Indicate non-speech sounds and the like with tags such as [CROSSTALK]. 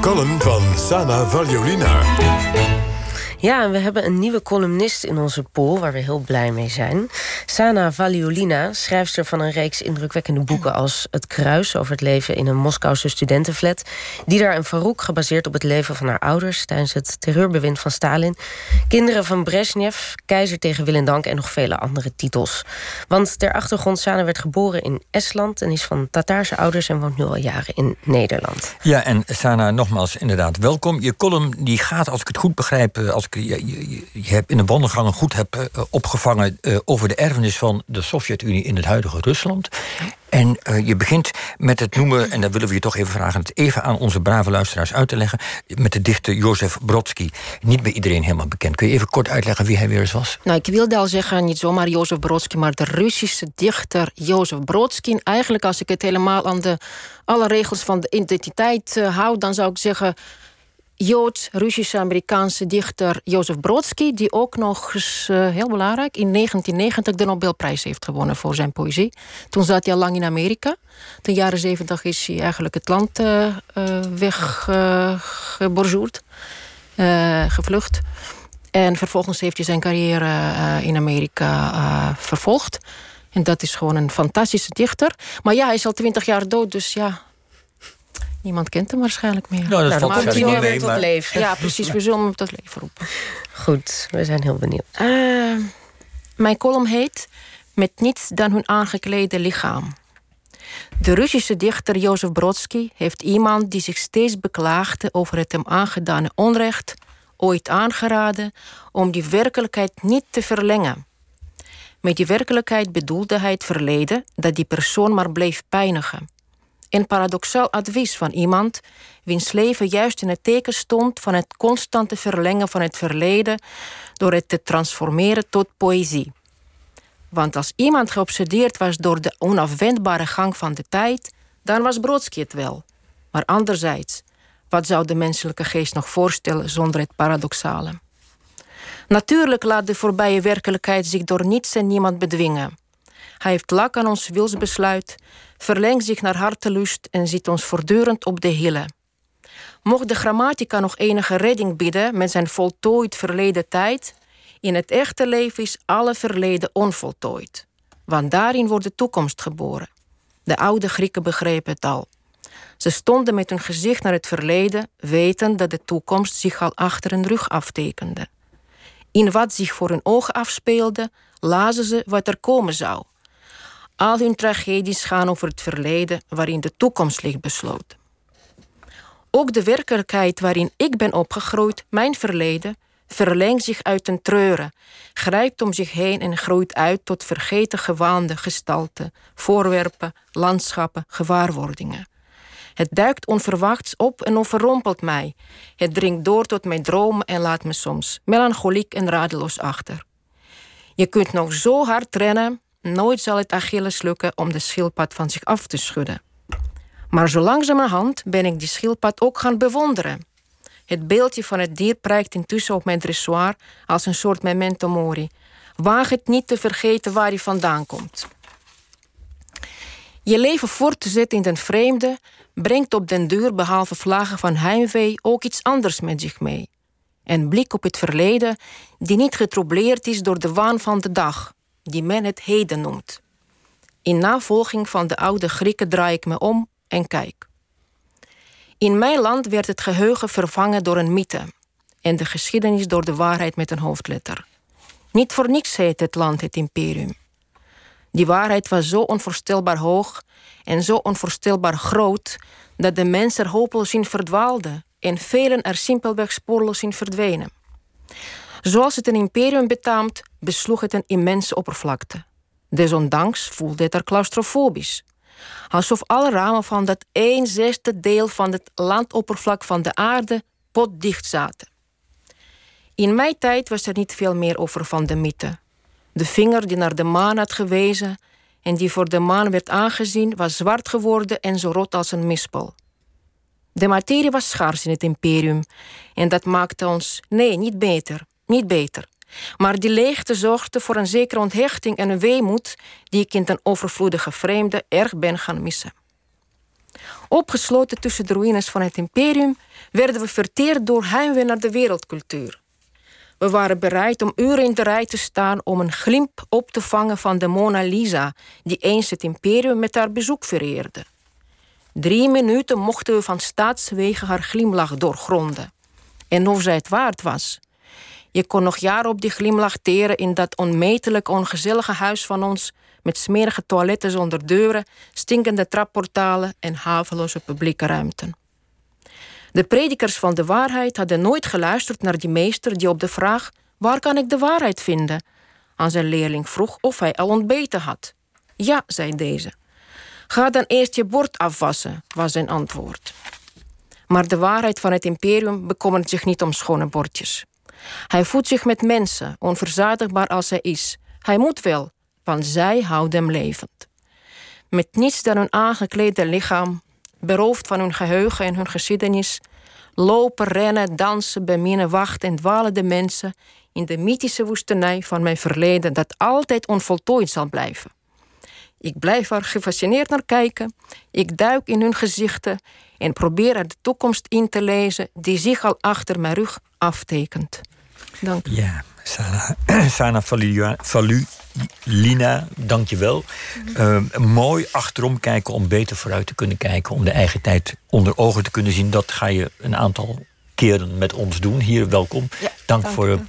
column van Sana Vagliolina. Ja, en we hebben een nieuwe columnist in onze pool waar we heel blij mee zijn. Sana Valiolina, schrijfster van een reeks indrukwekkende boeken als Het Kruis over het leven in een Moskouse studentenflat. Die daar en Farouk, gebaseerd op het leven van haar ouders tijdens het terreurbewind van Stalin. Kinderen van Brezhnev, Keizer tegen Wil en Dank en nog vele andere titels. Want ter achtergrond, Sana werd geboren in Estland en is van Tataarse ouders en woont nu al jaren in Nederland. Ja, en Sana, nogmaals inderdaad welkom. Je column die gaat, als ik het goed begrijp, eh, je, hebt in de wandelgangen goed hebt uh, opgevangen uh, over de erfenis van de Sovjet-Unie in het huidige Rusland. En uh, je begint met het noemen, en dan willen we je toch even vragen, het even aan onze brave luisteraars uit te leggen, met de dichter Jozef Brodsky. Niet bij iedereen helemaal bekend. Kun je even kort uitleggen wie hij weer eens was? Nou, ik wilde al zeggen, niet zomaar Jozef Brodsky, maar de Russische dichter Jozef Brodsky. Eigenlijk, als ik het helemaal aan de alle regels van de identiteit uh, hou, dan zou ik zeggen Joods-Russische-Amerikaanse dichter Jozef Brodsky... die ook nog eens, uh, heel belangrijk, in 1990 de Nobelprijs heeft gewonnen voor zijn poëzie. Toen zat hij al lang in Amerika. Ten jaren 70 is hij eigenlijk het land uh, uh, weggeborzoerd, gevlucht. En vervolgens heeft hij zijn carrière in Amerika vervolgd. En dat is gewoon een fantastische dichter. Maar ja, hij is al twintig jaar dood, dus ja, Niemand kent hem waarschijnlijk meer. Nou, dat nou, valt hij niet weer mee, tot maar- leven. Ja, precies. We zullen hem tot leven roepen. Goed, we zijn heel benieuwd. Eh, mijn column heet Met niets dan hun aangeklede lichaam. De Russische dichter Jozef Brodsky heeft iemand die zich steeds beklaagde over het hem aangedane onrecht ooit aangeraden om die werkelijkheid niet te verlengen. Met die werkelijkheid bedoelde hij het verleden dat die persoon maar bleef pijnigen. Een paradoxaal advies van iemand wiens leven juist in het teken stond van het constante verlengen van het verleden door het te transformeren tot poëzie. Want als iemand geobsedeerd was door de onafwendbare gang van de tijd, dan was Brodsky het wel. Maar anderzijds, wat zou de menselijke geest nog voorstellen zonder het paradoxale? Natuurlijk laat de voorbije werkelijkheid zich door niets en niemand bedwingen. Hij heeft lak aan ons wilsbesluit, verlengt zich naar hartelust en ziet ons voortdurend op de hielen. Mocht de grammatica nog enige redding bieden met zijn voltooid verleden tijd, in het echte leven is alle verleden onvoltooid. Want daarin wordt de toekomst geboren. De oude Grieken begrepen het al. Ze stonden met hun gezicht naar het verleden, weten dat de toekomst zich al achter hun rug aftekende. In wat zich voor hun ogen afspeelde, lazen ze wat er komen zou. Al hun tragedies gaan over het verleden waarin de toekomst ligt besloten. Ook de werkelijkheid waarin ik ben opgegroeid, mijn verleden, verlengt zich uit een treuren, grijpt om zich heen en groeit uit tot vergeten gewaande gestalten, voorwerpen, landschappen, gewaarwordingen. Het duikt onverwachts op en overrompelt mij. Het dringt door tot mijn dromen en laat me soms melancholiek en radeloos achter. Je kunt nog zo hard rennen, nooit zal het Achilles lukken om de schildpad van zich af te schudden. Maar zo langzamerhand ben ik die schildpad ook gaan bewonderen. Het beeldje van het dier prijkt intussen op mijn dressoir als een soort memento mori. Waag het niet te vergeten waar hij vandaan komt. Je leven voort te zetten in den vreemde brengt op den duur behalve vlagen van heimwee ook iets anders met zich mee. Een blik op het verleden die niet getroubleerd is door de waan van de dag, die men het heden noemt. In navolging van de oude Grieken draai ik me om en kijk. In mijn land werd het geheugen vervangen door een mythe en de geschiedenis door de waarheid met een hoofdletter. Niet voor niks heet het land het imperium. Die waarheid was zo onvoorstelbaar hoog en zo onvoorstelbaar groot dat de mens er hopeloos in verdwaalde en velen er simpelweg spoorloos in verdwenen. Zoals het een imperium betaamt, besloeg het een immense oppervlakte. Desondanks voelde het er claustrofobisch. Alsof alle ramen van dat een zesde deel van het landoppervlak van de aarde potdicht zaten. In mijn tijd was er niet veel meer over van de mythe. De vinger die naar de maan had gewezen en die voor de maan werd aangezien, was zwart geworden en zo rot als een mispel. De materie was schaars in het imperium en dat maakte ons, nee, niet beter, niet beter. Maar die leegte zorgde voor een zekere onthechting en een weemoed die ik in den overvloedige vreemde erg ben gaan missen. Opgesloten tussen de ruïnes van het imperium werden we verteerd door heimwee naar de wereldcultuur. We waren bereid om uren in de rij te staan om een glimp op te vangen van de Mona Lisa, die eens het imperium met haar bezoek vereerde. Drie minuten mochten we van staatswegen haar glimlach doorgronden. En of zij het waard was. Je kon nog jaren op die glimlach teren in dat onmetelijk ongezellige huis van ons, met smerige toiletten zonder deuren, stinkende trapportalen en haveloze publieke ruimten. De predikers van de waarheid hadden nooit geluisterd naar die meester die op de vraag: Waar kan ik de waarheid vinden? aan zijn leerling vroeg of hij al ontbeten had. Ja, zei deze. Ga dan eerst je bord afwassen, was zijn antwoord. Maar de waarheid van het imperium bekommert zich niet om schone bordjes. Hij voedt zich met mensen, onverzadigbaar als hij is. Hij moet wel, want zij houden hem levend. Met niets dan hun aangeklede lichaam, beroofd van hun geheugen en hun geschiedenis, lopen, rennen, dansen, beminnen, wachten en dwalen de mensen in de mythische woestenij van mijn verleden dat altijd onvoltooid zal blijven. Ik blijf er gefascineerd naar kijken. Ik duik in hun gezichten en probeer er de toekomst in te lezen die zich al achter mijn rug aftekent. Dank u. Ja, Sana, [CLEARS THROAT] Sana Valu, Lina, dank je wel. Uh, mooi achterom kijken om beter vooruit te kunnen kijken. Om de eigen tijd onder ogen te kunnen zien. Dat ga je een aantal keren met ons doen. Hier, welkom. Ja, dank, dank voor het